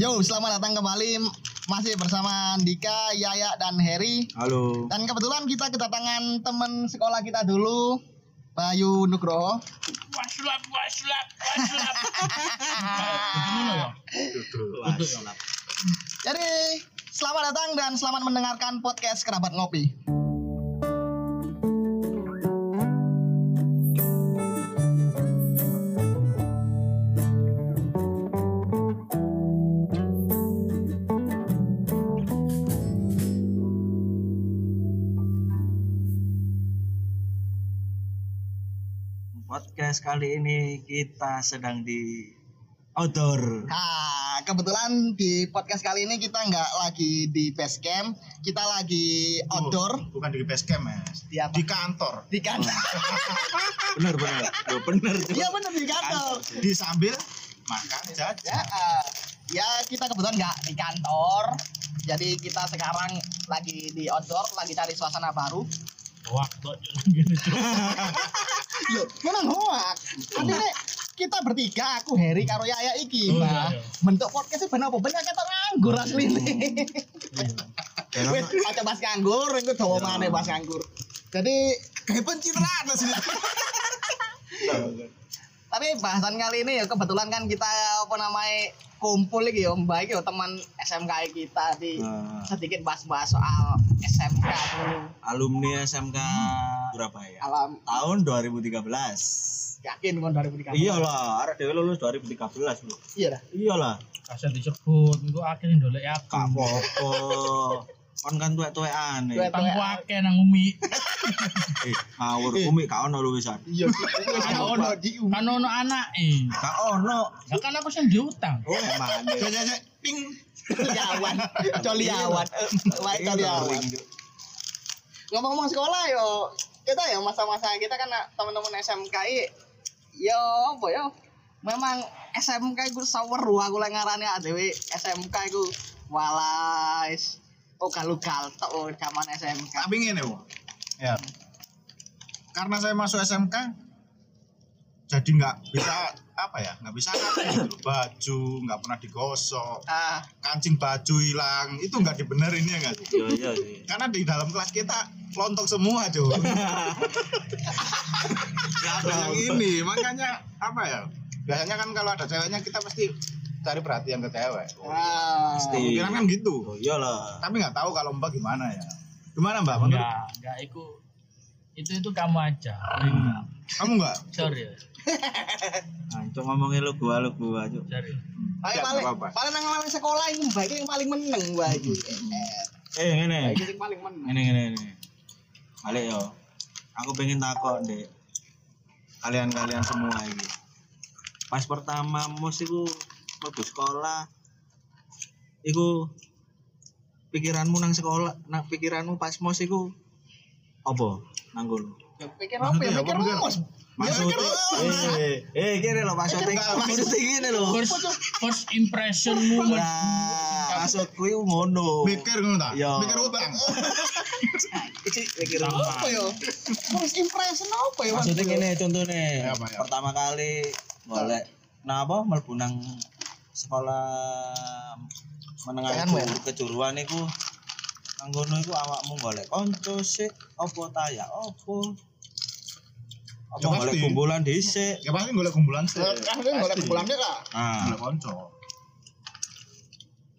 Yo, selamat datang kembali masih bersama Dika, Yaya dan Heri. Halo. Dan kebetulan kita kedatangan teman sekolah kita dulu, Bayu Nugroho. Waslap, waslap. Waslap. Jadi, selamat datang dan selamat mendengarkan podcast Kerabat Ngopi. Podcast kali ini kita sedang di outdoor. Nah, kebetulan di podcast kali ini kita nggak lagi di base camp, kita lagi outdoor Oh, bukan di base camp, Mas. Di apa? Di kantor. di kantor. Bener bener. Bener. tuh. Iya bener di kantor. Di sambil makan Ya, jajan. eh, ya kita kebetulan nggak di kantor. Jadi kita sekarang lagi di outdoor, lagi cari suasana baru. Waktu gini tuh. Loh, memang hoak. Artinya kita bertiga, aku Heri karo Yaya iki, Oh, Mbak. iya, iya. Bentuk podcastnya bener apa? Banyak ketok nganggur asli nih. Jangan Wis, aja bahas nganggur, itu dawa mana bahas nganggur. Jadi Kayak pencitraan sih. Tapi bahasan kali ini ya kebetulan kan kita apa namanya kumpul lagi ya Mbak iki ya teman SMK kita di Nah, sedikit bahas-bahas soal SMK dulu. alumni SMK Surabaya. Alam Tahun 2013. yakin kan 2013. Iyalah, arek dhewe lulus 2013 lho. Iya dah. Iyalah. Kasih disebut, itu akhirnya dolek aku. Gak apa-apa. Kon kan. Tuwek. eh. Tangku akeh nang umi. Eh, ngawur umi gak ono lho wisan. Iya, wis gak ono, di kan ono anak eh. Gak ono. Ya kan aku sing diutang. Oh, emang. Jajan ping. Coliawan, coliawan, baik coliawan. Ngomong-ngomong sekolah yo, kita ya masa-masa kita kan teman-teman SMK i, yo apa yo, memang SMK itu saweru aku lagi ngarani adewe SMK itu walais, oh galu galtok oh zaman SMK. Tapi ngene, Bu. Ya. Karena saya masuk SMK jadi nggak bisa apa ya nggak bisa apa gitu baju nggak pernah digosok Ah, kancing baju hilang itu nggak dibenerin ya nggak sih Iya iya sih. karena di dalam kelas kita lontok semua cuy nggak ada yang ini makanya apa ya biasanya kan kalau ada ceweknya kita pasti cari perhatian ke cewek ah. Pasti. kemungkinan kan gitu Oh, iyalah. tapi nggak tahu kalau mbak gimana ya gimana mbak menurut Enggak, enggak itu itu itu kamu aja. kamu nggak Sorry, Ancok ngomongin lu gua lu gua aja. sorry. Paling Ya, paling nggak apa-apa. paling nang nang sekolah itu mbak itu yang paling meneng mbak itu. Eh, ngene. Itu yang paling meneng. Ngene ngene ngene. Balik yo. Aku pengen takut deh. Kalian-kalian semua ini. Pas pertama mus iku mlebu sekolah iku pikiranmu nang sekolah, nang pikiranmu pas mos iku apa? Nang kono. Ya, Pikir apa ya? Pikir rumus. Maksudnya, eh, eh, gini loh, maksudnya, maksudnya gini loh. First first impressionmu Nah, maksudku itu ngono. mikir ngono tak Ya. mikir utang Iki mikir Apa ya? First impression apa ya? Maksudnya Mas? gini contohnya, Ya, apa, ya? pertama kali golek napa mlebu nang sekolah menengah itu kejuruan iku nang kono iku awakmu golek kanca sik apa ta ya apa? Apa Ya, golek kumpulan dhisik. Ya pasti golek kumpulan sih Kan itu nggak ada Pasti. kumpulan dia lah. nah golek konco.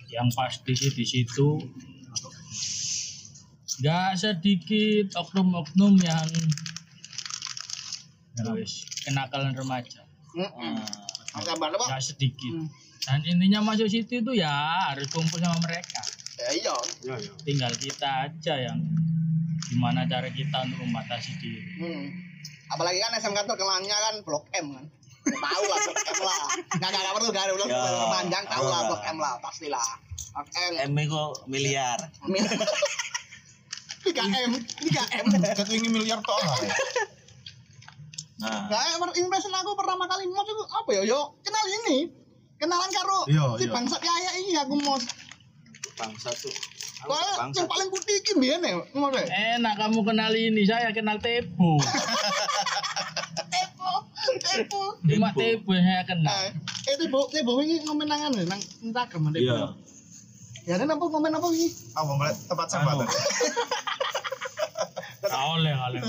Yang pasti sih di situ nggak sedikit oknum-oknum yang wis kenakalan remaja. Heeh. Pak? nggak sedikit. Hmm. Dan intinya masuk situ itu ya harus kumpul sama mereka Ya iya. ya ya tinggal kita aja yang gimana cara kita untuk membatasi diri Hmm. Apalagi kan SMK terkenalnya kan Blok M kan. Ya, tahu lah Blok M lah. Nggak nggak nggak perlu nggak ada belum Ya, panjang tahu lah Blok. M lah pastilah. Blok M. M iku miliar Tiga M, tiga M. ketinggi miliar toh lah nah Nah, impression aku pertama kali mau itu apa ya? Yo kenal ini. Kenalan karo Iya, si iya. bangsat Yaya ini aku mau. bangsa tuh yang paling putih iki mbiyen ya, ngono. enak kamu kenal ini saya kenal Tepo Tepo. Tepo. Cuma. Tebo yang saya kenal. Eh, eh Tepo, Tepo ini ngomen nangan nang Instagram Tepo. Iya. Ya ada apa komen apa ini? apa mulai tempat sampah Anu. oleh oleh.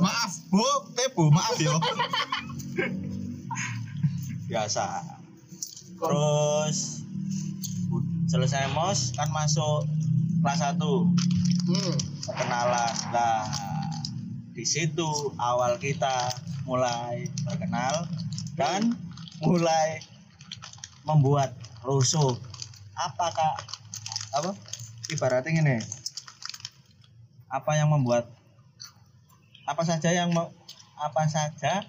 maaf bu tebu maaf yo biasa terus selesai mos kan masuk kelas 1 Hmm. perkenalan. Nah di situ awal kita mulai berkenal dan mulai membuat rusuh. Apakah apa? Ibaratnya gini. Apa yang membuat? Apa saja yang apa saja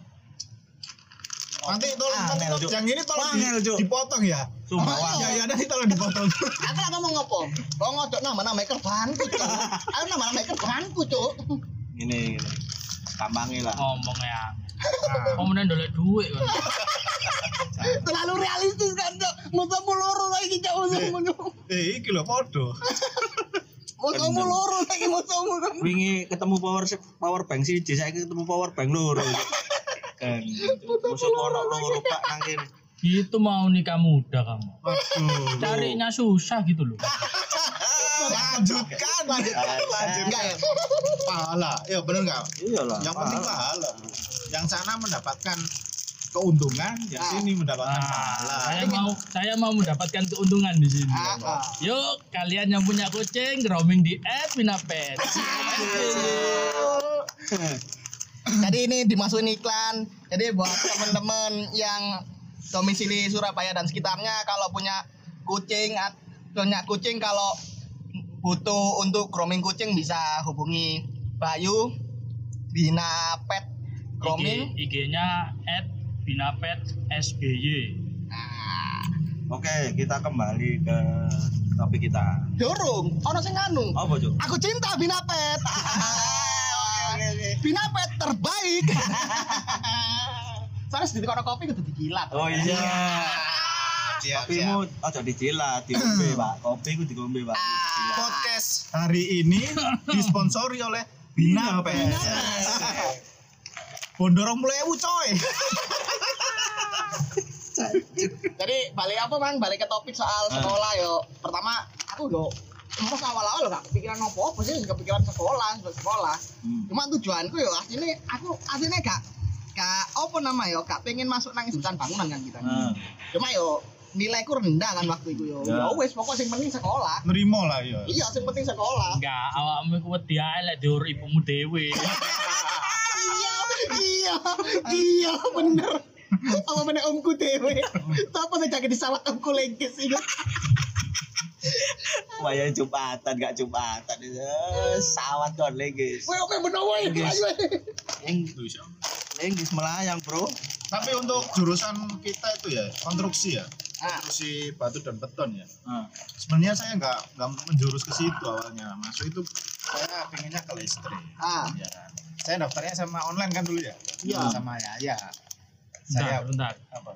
nanti tolong Ah, nanti tolong- yang ini tolong Angel, di- Cuk. dipotong ya Sumpah, Oh, ya ya nanti tolong dipotong Aku lagi mau ngopo? Kok ngodok nama-nama kerbanku, Cuk. Aku nama-nama kerbanku, Cuk. gini gini gampangnya lah Ngomong ya. Kemudian dolek duit kan. Terlalu realistis kan, Cuk. Musuhmu loro lagi, Cuk. Musuhmu. eh iki lho podo Musuhmu loro lagi musuhmu. wingi ketemu power power bank sih saya ketemu power bank loro kan musuh kono loro pak nang kene Itu mau nikah muda kamu. waduh. Carinya susah gitu loh. lanjutkan. Lanjutkan. Lanjutkan. Enggak pahala. Ya bener nggak? Iyalah yang penting pahala. yang sana mendapatkan keuntungan yang Ah. sini mendapatkan Nah, pahala. saya mau saya mau mendapatkan keuntungan di sini. Ah, ah. Yuk, kalian yang punya kucing roaming di app Pinapet. Jadi ini dimasukin iklan. Jadi buat teman-teman yang domisili Surabaya dan sekitarnya kalau punya kucing punya kucing kalau butuh untuk grooming kucing bisa hubungi Bayu Bina Pet Grooming. IG-nya at Pinapet SBY. Nah, oke kita kembali ke topik kita dorong, ono sing anu. apa cuk Aku cinta Bina Pet. Bina Pet terbaik. Soalnya sedikit kono kopi kudu digilat. oh iya Siap, kopi siap. mu ojo dijilat diombe pak kopi ku diombe pak Ah. podcast hari ini disponsori oleh Bina Pes. Bondorong mulai ewu coy. Jadi balik apa man? Balik ke topik soal sekolah yo. Pertama aku yo Terus awal-awal gak kepikiran apa apa sih kepikiran sekolah sekolah sekolah. Hmm. Cuma tujuanku yo aslinya aku aslinya gak gak apa nama yo gak pengen masuk nang jurusan bangunan kan kita. Nah, Cuma yo nilaiku rendah kan waktu itu yo. Ya. Ya wes pokok sing penting sekolah. Nerimo lah ya. Iya sing penting sekolah. Enggak, awakmu ku wedi ae lek diur ibumu dhewe. iya iya iya bener. Apa bener omku dewe? Siapa sih jaga disawat omku lengkes ini? Waya jumatan gak jumatan sawat kon legis Woi oke bener woi. Ayo. legis melayang bro Tapi untuk jurusan kita itu ya konstruksi ya, Ah, konstruksi batu dan beton ya. Nah, Sebenarnya saya nggak nggak menjurus ke situ awalnya. Masuk itu saya pengennya ke listrik. ah. Ya. Saya daftarnya sama online kan dulu ya. Iya. Sama ya ya. Bentar, Saya bentar. apa?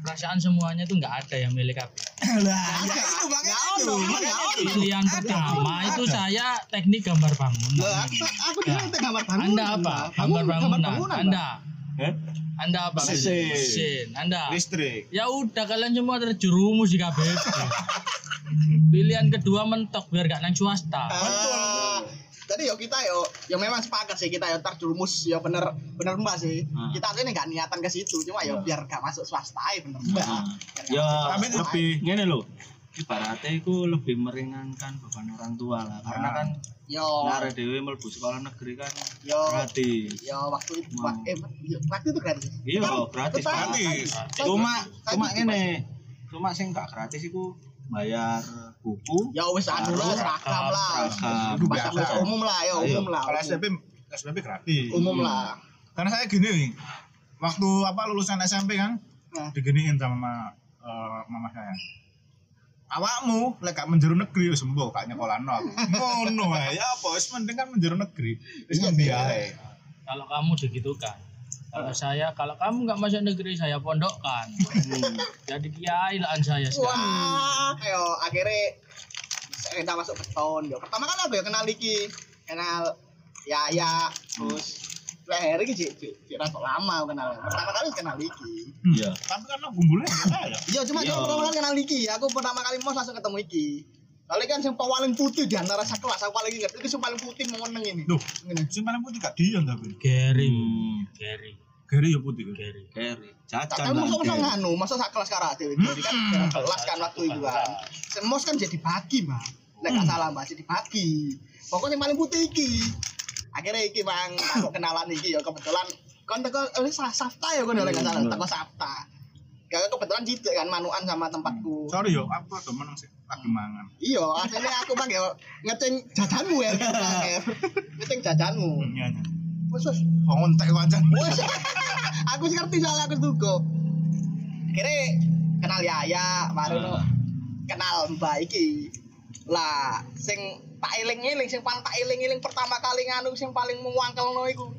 Perasaan semuanya tuh enggak ada yang milik aku. Lah, ya itu Nggak itu. nggak. Pilihan pertama itu saya teknik gambar bangunan. aku itu gambar bangunan. Anda apa? Gambar bangunan. Anda. Anda apa? Mesin. Mesin. Anda. Listrik. Ya udah kalian semua terjerumus di KBP. Pilihan kedua mentok biar gak nang swasta. Ah, Jadi yo kita yo, yo memang sepakat sih kita yo terjerumus yo bener bener mbak sih. Hmm. Kita aslinya nggak niatan ke situ, cuma yo Hmm. biar gak masuk swasta aja bener mbak. Ya tapi swasta lebih gini loh ibaratnya itu lebih meringankan beban orang tua lah karena Ah. kan. Yo, nare dewe mlebu sekolah negeri kan yo, gratis yo waktu itu, Hmm. wak- eh, yo, waktu itu gratis. iya Kan, gratis gratis. cuma cuma gitu, ini cuma sing gak gratis itu bayar buku Ya wes anu lah, seragam lah. Bahasa biasa. bahasa umum lah, Ayo. umum lah. Kalau. SPP SPP gratis. Umum lah. Karena saya gini nih. Waktu apa lulusan SMP kan Nah. diginiin sama eh, mama saya. Awakmu lek gak menjuru negeri wis sembuh gak nyekolahno aku. Ngono ae. Ya apa wis mending kan menjuru negeri. Wis Iya ngendi sih. ae. Kalau kamu digitukan. Kalau saya, kalau kamu nggak masuk negeri, saya pondokkan. Hmm. Jadi kiai lah saya sekarang. Wah, ayo akhirnya kita masuk beton yo. Pertama kan aku ya kenal Liki, kenal Yaya, terus Leher iki cik cik cik rasa lama kenal. Pertama kali kenal iki. Iya. Tapi kan gumbulnya ya. Iya cuma Iya. aku pertama kali kenal iki. Aku pertama kali mos langsung ketemu iki. Kali kan yang paling putih di antara sekelas aku paling ingat. Itu yang paling putih mengeneng ini. Duh, Ini. sing paling putih gak Dion tapi. Gary Hmm. Gary Gary ya putih kan. Gary Jajan tahu lah. masa masa nganu, masa sak kelas karate. Jadi kan jalan kelas kan waktu itu kan. Semos kan jadi bagi mah. Lek gak salah mbak jadi bagi. Pokoknya yang paling putih iki. Akhirnya iki bang aku kenalan iki ya kebetulan kon teko oleh Safta ya kon oleh gak salah teko Safta. Ya kebetulan gitu kan manuan sama tempatku. Sorry yo, aku tuh menang sih lagi mangan. Iya, akhirnya aku ya ngeceng jajanmu ya. Ngeceng jajanmu. Iya, iya. Wes. Ngontek wajan. Wes. aku sih ngerti soalnya aku tuh Kira kenal Yaya, baru Ah. kenal Mbak iki. Lah, sing tak eling-eling, sing paling tak eling-eling pertama kali nganu sing paling mewangkelno iku.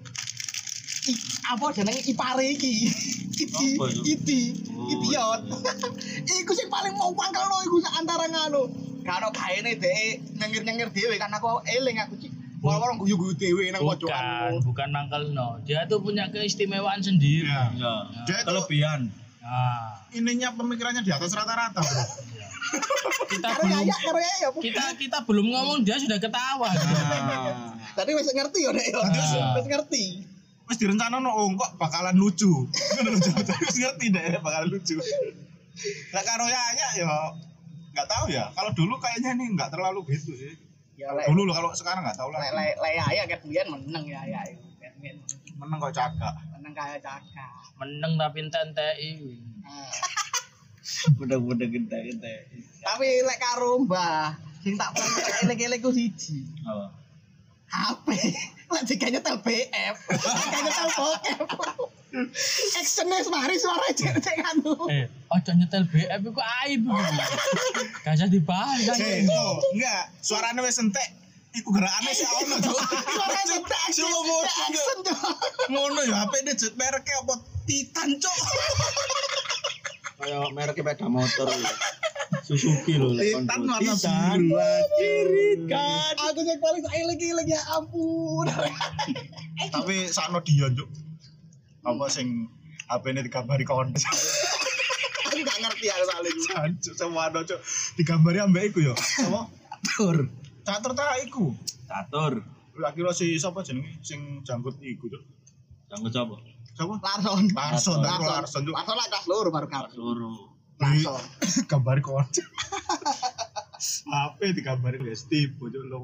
I, apa jeneng ipare iki? Iki, iki, Oh, idiot. iku sing paling mau wangkelno iku sak antara nganu. Karo kaene dhek nyengir-nyengir dhewe kan aku eling aku cik. Wong-wong guyu-guyu dhewe nang bukan pojokanmu. bukan mangkal no dia tuh punya keistimewaan sendiri Iya. Iya. Dia itu- Kelebihan. nah Ininya pemikirannya di atas rata-rata, Bro. kita Karo belum karo Yaya. Bu. kita kita belum ngomong dia sudah ketawa Nah. Tadi wis ngerti ya, Dek. ya? Wis ngerti. Wis direncana oh kok bakalan lucu. Wis ngerti deh bakalan lucu. Lah karo Yaya yo nggak tahu ya. Kalau dulu kayaknya nih nggak terlalu gitu sih. Ya Dulu loh kalau sekarang nggak tahu lek lah. lek lek Yaya ket biyen meneng ya ya. Menang kok cagak. meneng kaya caka. meneng tapi tentei Nah, Udah-udah gede-gede. Tapi lek karo Mbah sing tak paling elek-elek ku siji. Oh. HP. Lek jika nyetel BF, jika nyetel bokep. Actionnya semari suara cek anu. eh ojo nyetel BF iku aib gak usah dibahas Eh, enggak. Suaranya wis entek. Iku gerakane sih ono, Cuk. Suara cek action. Cek action, Cuk. Ngono ya HP ini jet mereknya apa Titan, Cuk. Kayak merek sepeda motor ya. Suzuki loh. Titan warna biru. Kan. Aku yang paling tak elek-elek ya ampun. Tapi sakno Dion, Cuk. Apa sing HP ini digambari kon. Aku gak ngerti soal itu. Jancuk semua ada, Cuk. Digambari ambek iku ya. Apa? Catur. Catur ta iku. Catur. Lah kira si sapa jenenge sing jangkut iku, Cuk. Jangan coba. Sapa? Larson. Larson, Larson. Larson. Larson lah kelas loro baru kapan. Seluruh. Larson. Gambari kon. HP digambari guys, tipu Cuk lo.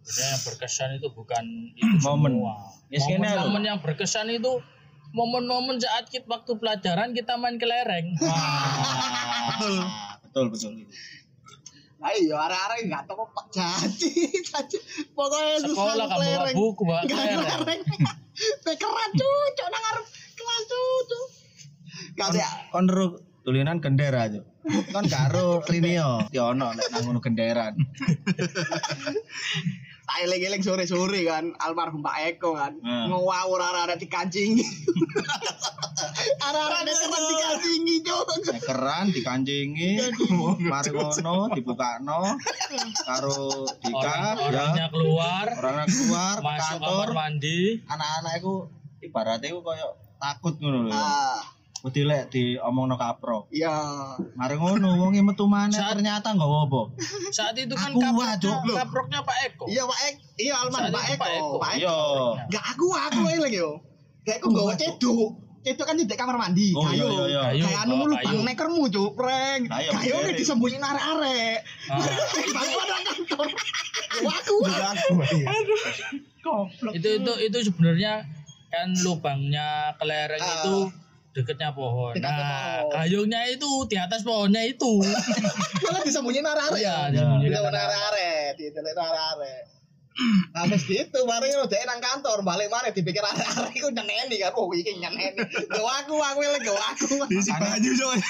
Sebenarnya yang berkesan itu bukan itu Momen. semua. Ya, sini loh. Momen-momen yang berkesan itu momen-momen saat kita waktu pelajaran kita main kelereng. betul. Betul, betul. Ayo, arah-arah nggak tahu pak jadi, pokoknya Sekolah kamu bawa buku, Gak kelereng. kelereng. Bekeran cucuk nang ngarep kelas cucuk. Gak ya. Tulinan gendera aja. Kon karo Rinio. Ya ono nek nang ngono genderan. Tak eling-eling sore-sore kan, almarhum Pak Eko kan, Hmm. ngawur arah-arah dikancingi. arah-arah keran dikancingi cuk. Nekeran dikancingi, mari ngono dibukakno karo Dika Orang, ya. orangnya keluar, Orang keluar ke masuk kantor, kamar mandi. anak-anak iku ibaratnya iku koyo takut ngono lho. Wedi lek diomongno kapro. iya. Mari ngono wong metu maneh Saat- ternyata nggawa apa? Saat itu kan Aku kaproknya, loh. kaproknya Pak Eko. Iya Pak Eko, iya almarhum Saat Pak Eko. Pak Eko. Pak Eko. Iya. Gak aku aku eling yo. Kayak aku nggawa ceduk. Ceduk kan di kamar mandi. Oh iya Kayu. iya iya. Kayu. Kayak anu bawa lu kayu. bang nekermu cuk, prank. Iya, Kayu ini disembunyiin arek-arek. Ah, Bang ada kantor. Aku. Iya. itu itu itu sebenarnya kan lubangnya kelereng Ah. itu deketnya pohon. Dekatnya Nah, pohon. gayungnya itu di atas pohonnya itu. Kan disembunyiin arek-arek. Iya, Disembunyiin disembunyikan arek-arek, ditelit arek-arek. Nah, terus gitu, bareng lu dhek nang kantor, balik mana dipikir arek-arek iku nyeneni kan. Oh, iki nyeneni. Go aku, aku eling go aku. Diisi baju coy.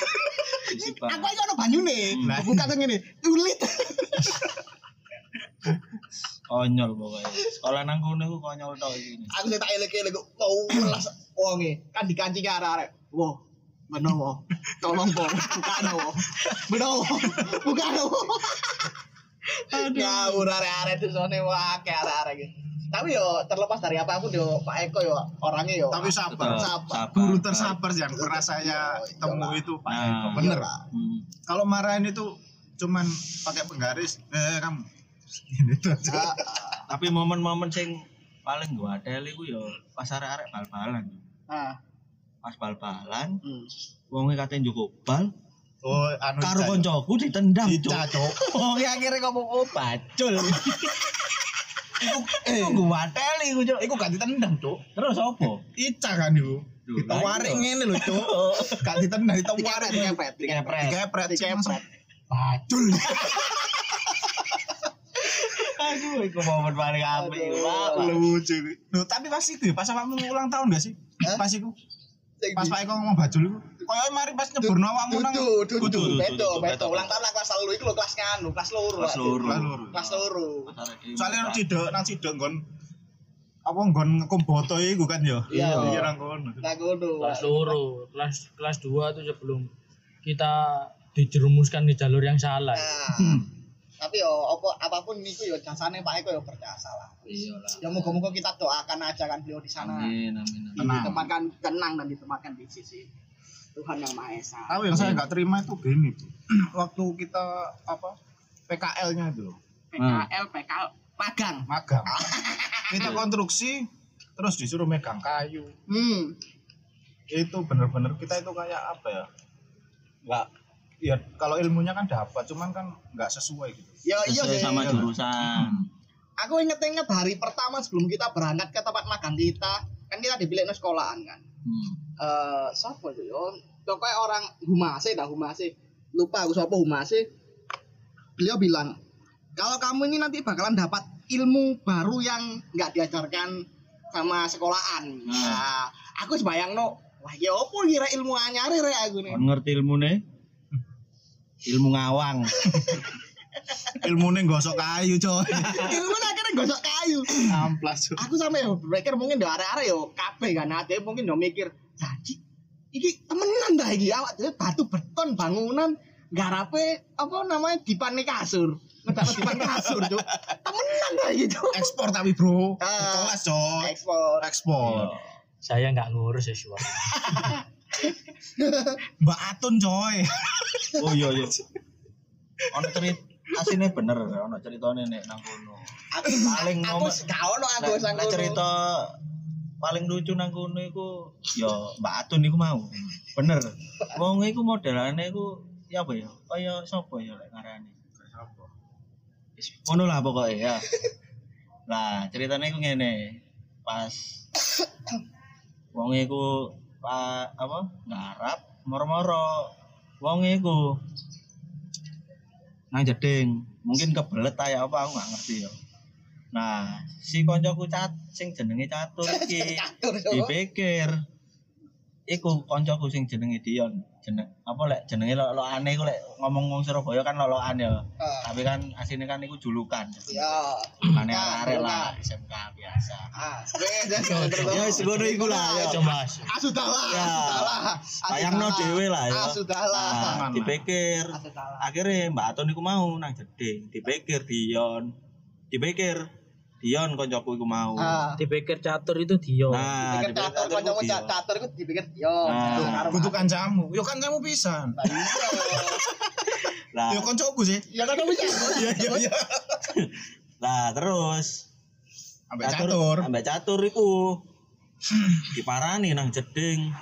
Aku bang. iki ono banyune. Lah. Buka tuh ngene. Tulit. Konyol pokoknya. Sekolah nang kono iku konyol tok iki. aku sing tak elek-elek kok mau welas wonge kan dikancing arek-arek. Wah, menowo. Tolong po, buka wo. Menowo. Buka wo. Ngawur arek-arek itu sone wae arek-arek iki. Tapi yo terlepas dari apa pun yo Pak Eko yo orangnya yo. Tapi sabar. sabar. Guru tersabar yang pernah saya temui itu Pak Nah. Eko. Bener. Iya. Hmm. Kalau marahin itu cuman pakai penggaris, eh kamu. Ah, Tapi momen-momen sing paling gua ada iku yo pas arek-arek bal-balan. ah, Pas bal-balan, hmm. wong katanya njuk bal, Oh, anu karo koncoku ditendang, Cuk. Cuk. Oh, akhirnya ngomong oh bacul. Iku eh gua teli iku, Cuk. Iku gak ditendang, Cuk. Terus opo? Ica kan iku. Ditawarik ngene lho, Cuk. Gak ditendang, ditawarik. Dikepret, dikepret. Dikepret. Dikepret, Cuk, Dikepret. langsung. Bacul. Aduh, iku momen paling apik. Lucu. Loh, tapi pas itu pas awakmu ulang tahun gak sih? Hah? Pas iku. Pas Pak Eko ngomong bajul iku. Koyo mari pas nyeburno awakmu nang dudu, bedo, bedo. Ulang tahun lah kelas loro iku lho kelas nganu, kelas loro. Kelas loro. Kelas loro. Loro. Soalnya nang cidok, nang cidok nggon apa nggon ngekomboto iku kan ya. Iya. Iya nang kono. Nah, ngono. kelas loro kelas kelas 2 tuh sebelum kita dijerumuskan di jalur yang salah Nah, tapi yo apa apa pun niku yo jasane Pak Eko yo berjasa lah. iya lah Ya moga-moga kita doakan aja kan beliau di sana amin amin amin Tenang. ditempatkan tenang dan ditempatkan di sisi Tuhan yang Maha Esa. Tapi yang saya nggak terima itu gini, Bu. waktu kita apa PKL-nya itu loh, PKL, PKL, magang. magang. kita konstruksi terus disuruh megang kayu. Hmm. Itu bener-bener kita itu kayak apa ya? Nggak ya kalau ilmunya kan dapat, cuman kan nggak sesuai gitu. Ya iya Sesuai sih. sama jurusan. Aku inget-inget hari pertama sebelum kita berangkat ke tempat magang kita, kan kita dipilih ke sekolahan kan. Hmm. Eh, siapa itu yo? Pokoknya orang Humase dah Humase. Lupa aku siapa Humase. Beliau bilang, kalau kamu ini nanti bakalan dapat ilmu baru yang nggak diajarkan sama sekolahan. Nah, aku sebayang no, wah ya apa kira ilmu anyar re aku nih. Ngerti ilmune? Ilmu ngawang. Ilmunya gosok kayu, coy. ilmu akhirnya gosok kayu. Amplas. Aku sampe yo berpikir mungkin do arek-arek yo kabeh kan ade mungkin yo mikir, jadi iki temenan dah iki awak dhewe batu beton bangunan garape apa namanya dipan kasur. Ngedakno dipan kasur, Cuk. Temenan dah iki, Cuk. Ekspor tapi, Bro. Ah. Kelas, coy. Ekspor. Ekspor. saya nggak ngurus ya Syuar. Mbak Atun, coy. Oh iya iya. Ono cerita asine bener ono ceritane nek nang kono. Aku Paling aku gak ono aku sang nek cerita paling lucu nang kono iku ya Mbak Atun iku mau. Bener. Wong iku modelane iku ya apa ya? Kaya sapa ya lek ngarani? Wis Ngono lah pokoknya ya. Lah, ceritanya iku ngene. Pas wong iku pa, apa? Ngarap moro-moro. Wong iku. Nang jeding. Mungkin kebelet ya apa aku gak ngerti ya. Nah si koncoku cat sing jenenge catur iki. Cuk. dipikir iku koncoku sing jenenge Dion jeneng apa lek jenenge lo lo aneh iku lek ngomong wong Surabaya kan loloan ya Ah, tapi kan aslinya kan iku julukan Ya. Nah, arek lah. SMK biasa Ah. Ya, wis, ngono iku lah, ya. coba Ah, sudahlah, Ya. sudahlah. Ah, Bayangno dhewe lah ya. Ah, sudahlah. Nah, dipikir akhirnya Mbak Atun iku mau nang jeding dipikir Dion dipikir Dion koncoku iku mau Ah. dipikir catur itu dia nah Dipikir catur, Dion. catur iku dipikir yo. Nah, Kudu kancamu. Yo kancamu pisan. lah Yo koncoku sih. Ya kan bisa. Iya, iya, iya. lah terus Ambek catur. ambek catur iku diparani nang jeding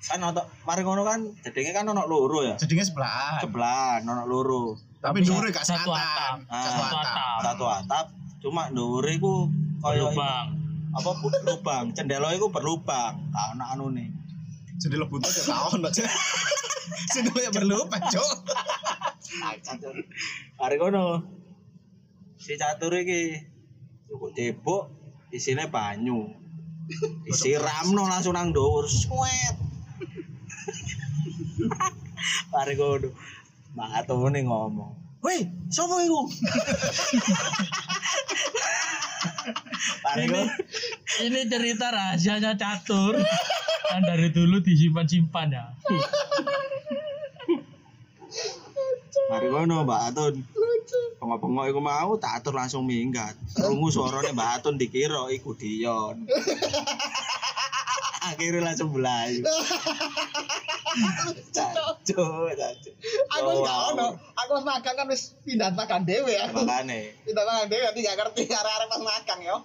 kan ono mari ngono kan jedinge kan ono loro ya Jadinya sebelah. sebelah ono loro Tapi dure gak satu sekatan. atap. Ah, Satu atap. satu atap cuma dhuwure iku kaya lubang apa lubang cendela iku berlubang tak ono anune lebut aja tahun aja. Sudah ya berlupa, Cok. Hari kono si catur iki cukup cebok isine banyu. Disiramno langsung nang dhuwur swet. Hari kono Mbak Atune ngomong, "Woi, sapa iku?" Ini ini cerita rahasianya catur yang dari dulu disimpan-simpan ya Hari kono Mbak Atun Bengok-bengok iku mau tak atur langsung minggat. Krungu suarane Mbak Atun dikira iku Dion. Akhirnya langsung belayu. Caco, caco. Aku wis gak ono. Aku pas makan kan wis pindah makan dhewe aku. Makane. Pindah makan dhewe nanti gak ngerti arek-arek pas makan ya.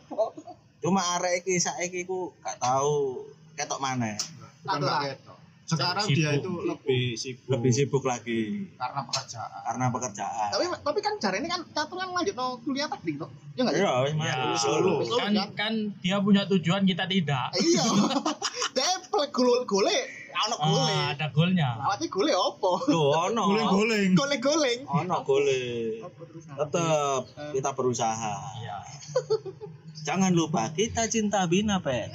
Cuma arek iki saiki ku gak tahu ketok mana. Bukan Sekarang Sibuk. dia itu lebih sibuk Lebih sibuk lagi karena pekerjaan. karena pekerjaan. Tapi tapi kan jare ini kan catur kan lanjut no kuliah teknik tuh. Ya enggak sih? Iya, Ya, mah solo. Solo. kan kan dia punya tujuan kita tidak. Iya. Deplek gule-gule, ono gule. Ah, ada golnya. Lawatnya gule opo? Loh, ono. Guling-guling. Gole-goleng. Ono golek. Tetap kita berusaha. Iya. Jangan lupa kita cinta Bina, Pet.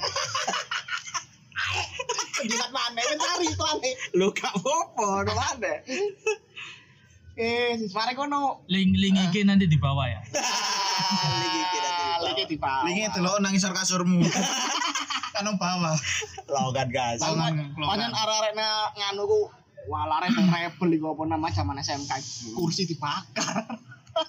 Jilat mana? Mencari tuane. Lu gak apa-apa, no mana? Eh, mari kono. Link link iki nanti di bawah ya. Kira Ah, Lagi di bawah. Linge delok nang isor kasurmu. kan bawah. Logan. Panjen arek-arek na- nganu ku wah lare teng rebel iku apa nama zaman SMK kursi dibakar.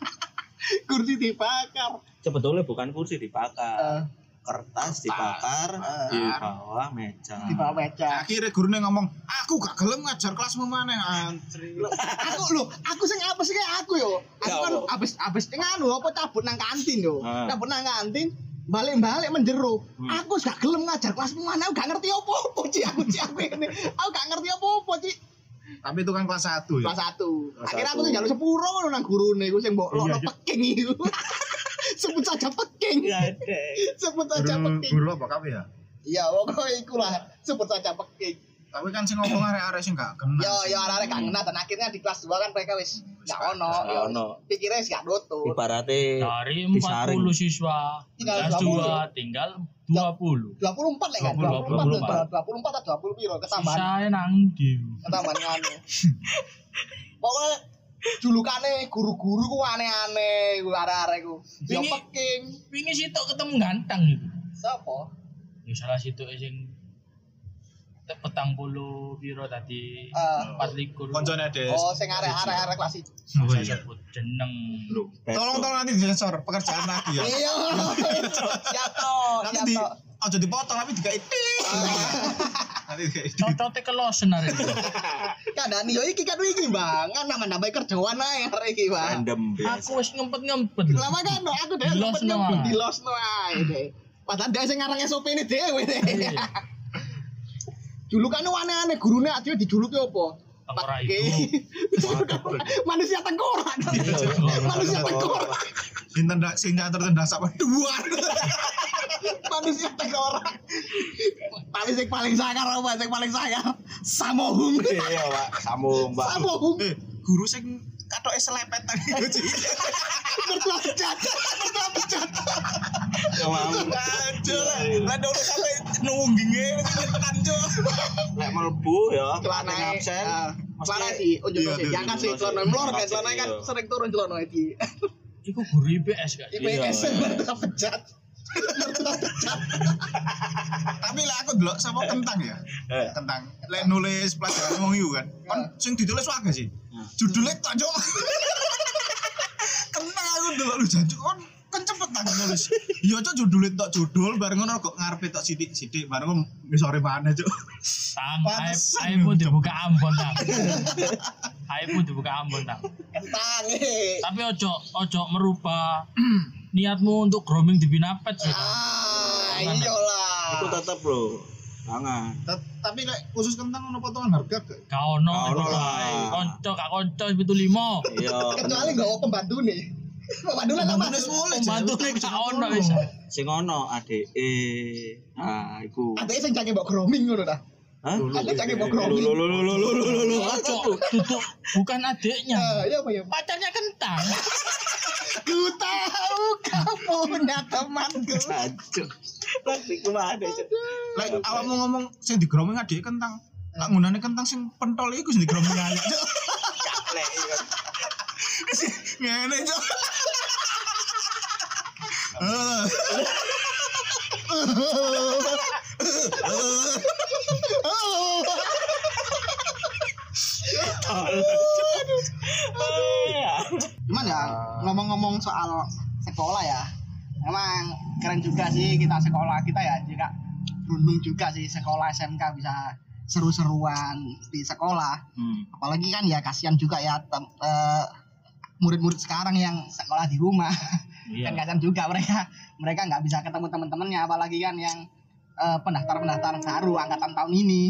kursi dibakar. Sebetulnya bukan kursi dibakar, kertas dibakar Eh. di bawah meja. di bawah meja. Akhirnya gurune ngomong, "Aku gak gelem ngajar kelasmu maneh." Antri. aku lho, aku sing apa sih kayak aku yo. Aku Ya kan apa? abis abis nganu apa cabut nang kantin yo. Ah. Cabut nang kantin balik-balik menjeru. Hmm. Aku gak gelem ngajar kelasmu mana, aku gak ngerti apa-apa, Ci. Aku Ci aku ini. Aku gak ngerti apa-apa, Ci. Tapi itu kan kelas 1 ya. Kelas 1. Kelas Akhirnya aku satu. tuh jalur sepuro ngono nang gurune iku sing mbok Iya, lokno iya. peking iku. Sebut saja peking. Ada. Sebut saja peking. guru apa kafe ya? Iya, pokoknya iku lah. Sebut saja peking. Tapi kan sing ngomong arek-arek sing gak kenal. Yo sih. yo arek gak ngena dan akhirnya di kelas 2 kan mereka wis gak ono. Gak yo. ono. Pikirnya wis gak nutup. Ibaratnya Dari disaring. 40 siswa Tinggal kelas 20. 2 tinggal 20. 24 lah kan 20, 24 24 atau 20 piro ketambahan Sisanya nang ndi? ketambahan nganu pokoknya julukane guru-guru ku aneh-aneh ku arek-arek ku. Yo peking. Wingi sitok ketemu ganteng itu. sapa? Ya salah situ sing petang puluh biro tadi Eh. empat likur. Koncone Des. oh sing arek-arek arek kelas itu Oh, saya iya. sebut jeneng. Tolong tolong nanti disensor pekerjaan lagi ya. iya. Siap toh Nanti di toh ojo dipotong tapi dikai tit. Cocote kelosen itu kadang yo iki kan iki bang. Kan nama nama kerjaan ae arek iki bang. Aku wis ngempet-ngempet. Lama kan aku deh Di ngempet lost ngempet no, di lost no ae padahal dia sing ngarang SOP ini dhewe deh. Iya. julukannya aneh-aneh gurunya akhirnya dijuluki apa? Tengkorak Pakai- manusia tengkorak. Manusia tengkorak. Sing tendak sing nyater tendak sama dua. manusia tengkorak tapi yang paling sangar apa yang paling sangar samohung Iya, Pak. Sambung, Pak. samohung Eh, guru sing katoke selepet tadi. bertuah bejat bertuah bejat Aduh lah. Lah udah sampai nunggingnya tekan jo. Lek mlebu ya, celana pating absen. celana di unjuk Iya, sih iya, jangan iya, sih iya, celana iya. mlor kan celana kan iya. sering turun celana iki Iku guru IPS gak? IPS Iya. bertuah bejat Tapi lah aku delok sama kentang ya. Eh. Kentang. Lek nulis pelajaran wong kan. Kan sing ditulis wae sih. Judulnya tok jo. Kentang aku delok lu jancuk kon kan cepet tak nulis. Iya cok judulnya tok judul bareng ngono kok ngarepe tok sithik-sithik bareng kok ngisore mana cok. Tang, aib aibmu dibuka Ambon tang. Aibmu dibuka Ambon tang. kentang eh Tapi ojo ojo merubah niatmu untuk grooming di Binapet sih. Ah Jangan, iyalah Itu tetep, Bro. Jangan. Ta- Tapi lek khusus kentang ono potongan harga gak? Gak ono Gak ono lah. Konco gak konco itu limo. Iya. kecuali nggak mau pembantu nih pembantu lah sama Nulis mulai Pembantu nih gak ono wis. Sing ono ADE. Nah, iku. ada yang jangan bawa grooming ngono dah Hah? ada Lo grooming lo lo lo lo lo lo lo. Ojo tutup bukan adiknya. Ah, ya apa ya Pacarnya kentang. Ku tahu kau punya temanku cuma ada, Cuk. Lek awakmu ngomong sing digroming adik kentang. Tak ngundane kentang sing pentol iku sing digroming ayak cok. Lek, iya. Ngene cok. Eh. ngomong-ngomong soal sekolah ya emang keren juga sih kita sekolah kita ya juga beruntung juga sih sekolah SMK bisa seru-seruan di sekolah Hmm. apalagi kan ya kasihan juga ya eh, murid-murid sekarang yang sekolah di rumah Iya. kan kasihan juga mereka mereka nggak bisa ketemu teman-temannya apalagi kan yang eh, pendaftar-pendaftar baru angkatan tahun ini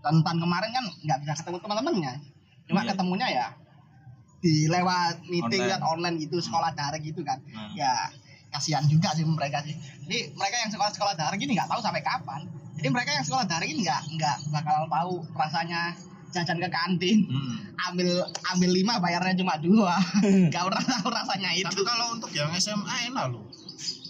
tahun tahun kemarin kan nggak bisa ketemu teman-temannya cuma Iya. ketemunya ya di lewat meeting Online. kan online gitu sekolah daring gitu kan nah. ya kasihan juga sih mereka sih jadi mereka yang sekolah sekolah daring ini nggak tahu sampai kapan jadi mereka yang sekolah daring ini nggak nggak bakal tahu rasanya jajan ke kantin Hmm. ambil ambil lima bayarnya cuma dua nggak pernah tahu rasanya itu Tapi kalau untuk yang SMA enak loh.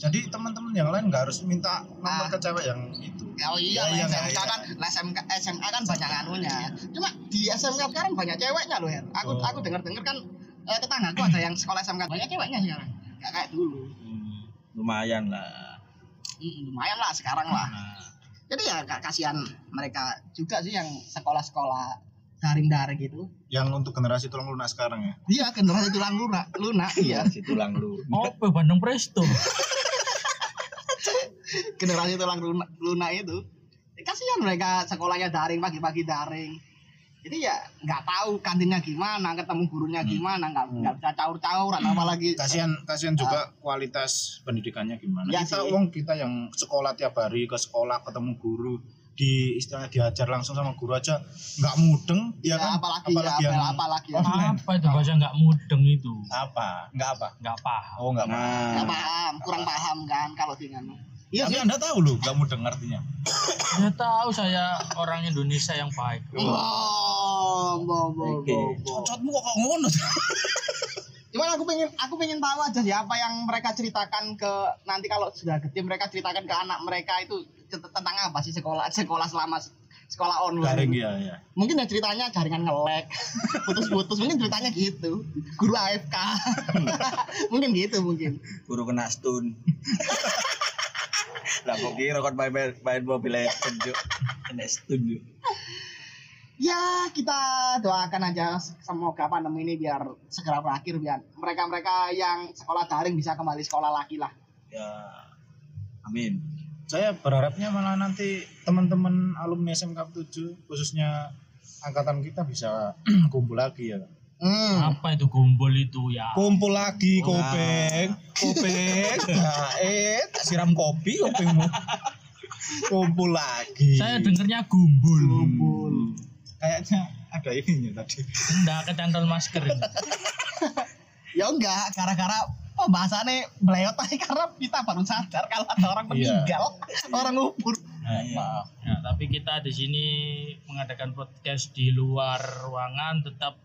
Jadi teman-teman yang lain nggak harus minta nomor Ah. ke cewek yang itu. Oh iya, Iya, iya, SMK iya. kan, lah SMK, SMA kan banyak anunya. Cuma di SMK sekarang banyak ceweknya loh ya. Aku Oh. aku dengar dengar kan eh, tetanggaku ada yang sekolah SMK banyak ceweknya sekarang. Gak kayak dulu. Hmm. Lumayan lah. Mm, lumayan lah sekarang lah. Nah, Jadi ya gak kasihan mereka juga sih yang sekolah-sekolah daring-daring gitu. Yang untuk generasi tulang lunak sekarang ya. Iya generasi tulang lunak, lunak iya. si tulang lu. Apa Bandung Presto? generasi tulang lunak, lunak itu. Ya, kasihan mereka sekolahnya daring pagi-pagi daring. Jadi ya nggak tahu kantinnya gimana, ketemu gurunya gimana, nggak nggak bisa caur-cauran apalagi Kasihan kasihan juga kualitas pendidikannya gimana. Iya kita sih. uang kita yang sekolah tiap hari ke sekolah ketemu guru di istilahnya diajar langsung sama guru aja nggak mudeng ya, ya, kan apalagi, ya, yang apalagi, apalagi ya. Apa itu bahasa nggak mudeng itu? apa nggak apa Nggak paham. oh nggak nggak Nah, paham, kurang paham kan kalau dengan Iya tapi sih. anda tahu loh nggak mudeng artinya Saya tahu saya orang Indonesia yang baik. Oh, bo, bo, Oke. bo, bo. cocotmu kok ngono Cuman aku pengen aku pengen tahu aja sih apa yang mereka ceritakan ke nanti kalau sudah gede mereka ceritakan ke anak mereka itu tentang apa sih sekolah sekolah selama sekolah online. garing ya ya Mungkin ya ceritanya jaringan ngelek, putus-putus mungkin ceritanya gitu. Guru AFK. mungkin gitu mungkin. guru kena stun. Lah kok kira kon main main mobil penjuk kena stun yuk. Ya, kita doakan aja semoga pandemi ini biar segera berakhir biar mereka-mereka yang sekolah daring bisa kembali sekolah lagi lah. Ya. Amin. Saya berharapnya malah nanti teman-teman alumni SMK 7 khususnya angkatan kita bisa kumpul lagi ya Hmm. Apa itu gombol itu ya? kumpul lagi Wah. kopeng kopeng nah, eh siram kopi kopengmu kumpul lagi Saya dengernya gumbul. Kumpul. kayaknya ada ininya tadi Enggak kecantol masker. ini. Ya enggak, gara-gara pembahasannya belewat aja karena kita baru sadar kalau ada orang Iya. meninggal, orang ngubur. Nah, iya. Ya, tapi kita di sini mengadakan podcast di luar ruangan tetap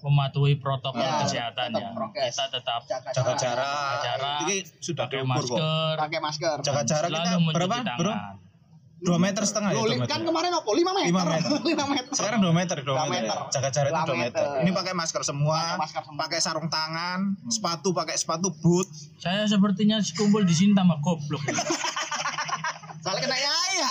mematuhi protokol Ya, kesehatan tetap ya. prokes. Kita tetap Jaga, jaga jarak, jarak jarak, ini sudah pakai masker, pakai masker. jaga jarak kita berapa tangan. bro dua meter setengah ya Loh, li- meter kan ya? kemarin apa? 5 meter. Lima meter. 5 meter. sekarang dua meter dua meter, meter. jaga jarak itu Dua meter. meter. ini pakai masker semua Pakai masker semua. pakai sarung tangan sepatu pakai sepatu boot Saya sepertinya kumpul di sini tambah goblok. ya. Soalnya kena yaya.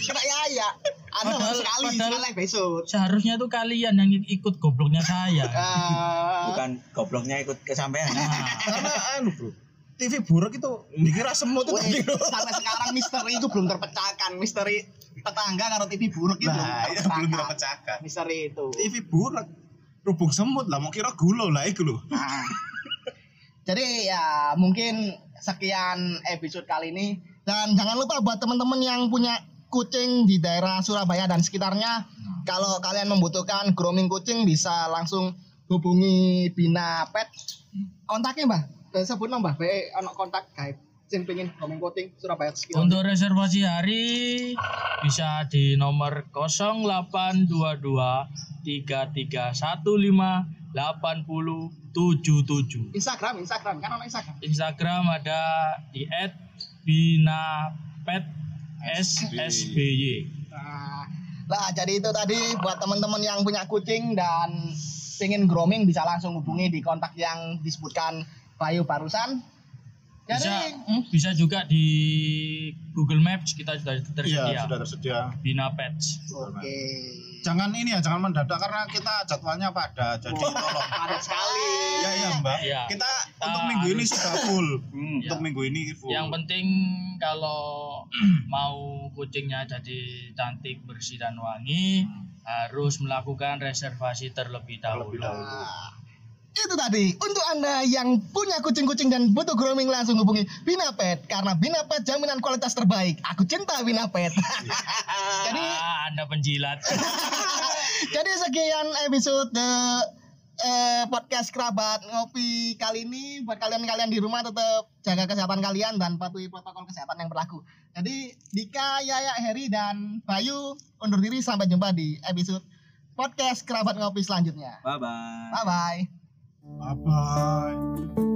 kena yaya. Anda Padahal- baru sekali, padahal- sekali besok. Seharusnya tuh kalian yang ikut gobloknya saya. Eh, Bukan gobloknya ikut kesampean. Nah, karena anu bro TV buruk itu dikira semut itu Wih, bro. sampai sekarang misteri itu belum terpecahkan. Misteri tetangga kalau TV buruk itu Nah, belum itu belum terpecahkan. Misteri itu. TV buruk rubung semut lah mau kira gulo lah itu loh. Nah, jadi ya mungkin sekian episode kali ini dan jangan lupa buat teman-teman yang punya kucing di daerah Surabaya dan sekitarnya kalau kalian membutuhkan grooming kucing bisa langsung hubungi Bina Pet kontaknya mbah Eh, sebut mbah be ono kontak guys sing pengen grooming kucing Surabaya sekitar untuk reservasi hari bisa di nomor 0822 3315 8077. Instagram Instagram kan ono Instagram Instagram ada di @binapet SSBY. Nah, lah jadi itu tadi buat teman-teman yang punya kucing dan pengen grooming bisa langsung hubungi di kontak yang disebutkan Bayu barusan. Bisa hmm, bisa juga di Google Maps kita sudah tersedia. Iya sudah tersedia. Bina Pets. oke. jangan ini ya jangan mendadak karena kita jadwalnya padat jadi tolong padat sekali ya iya mbak Iya. kita Kita untuk minggu ini sudah full Hmm. untuk Iya. minggu ini full Yang penting kalau mau kucingnya jadi cantik, bersih dan wangi harus melakukan reservasi terlebih dahulu. Nah, itu tadi. Untuk anda yang punya kucing-kucing dan butuh grooming langsung hubungi Binapet karena Binapet jaminan kualitas terbaik. Aku cinta Binapet jadi Ah, Anda penjilat. jadi sekian episode eh, podcast kerabat ngopi kali ini. Buat kalian-kalian di rumah tetap jaga kesehatan kalian dan patuhi protokol kesehatan yang berlaku. Jadi Dika, Yaya, Heri dan Bayu undur diri. Sampai jumpa di episode podcast kerabat ngopi selanjutnya. Bye bye. bye bye bye bye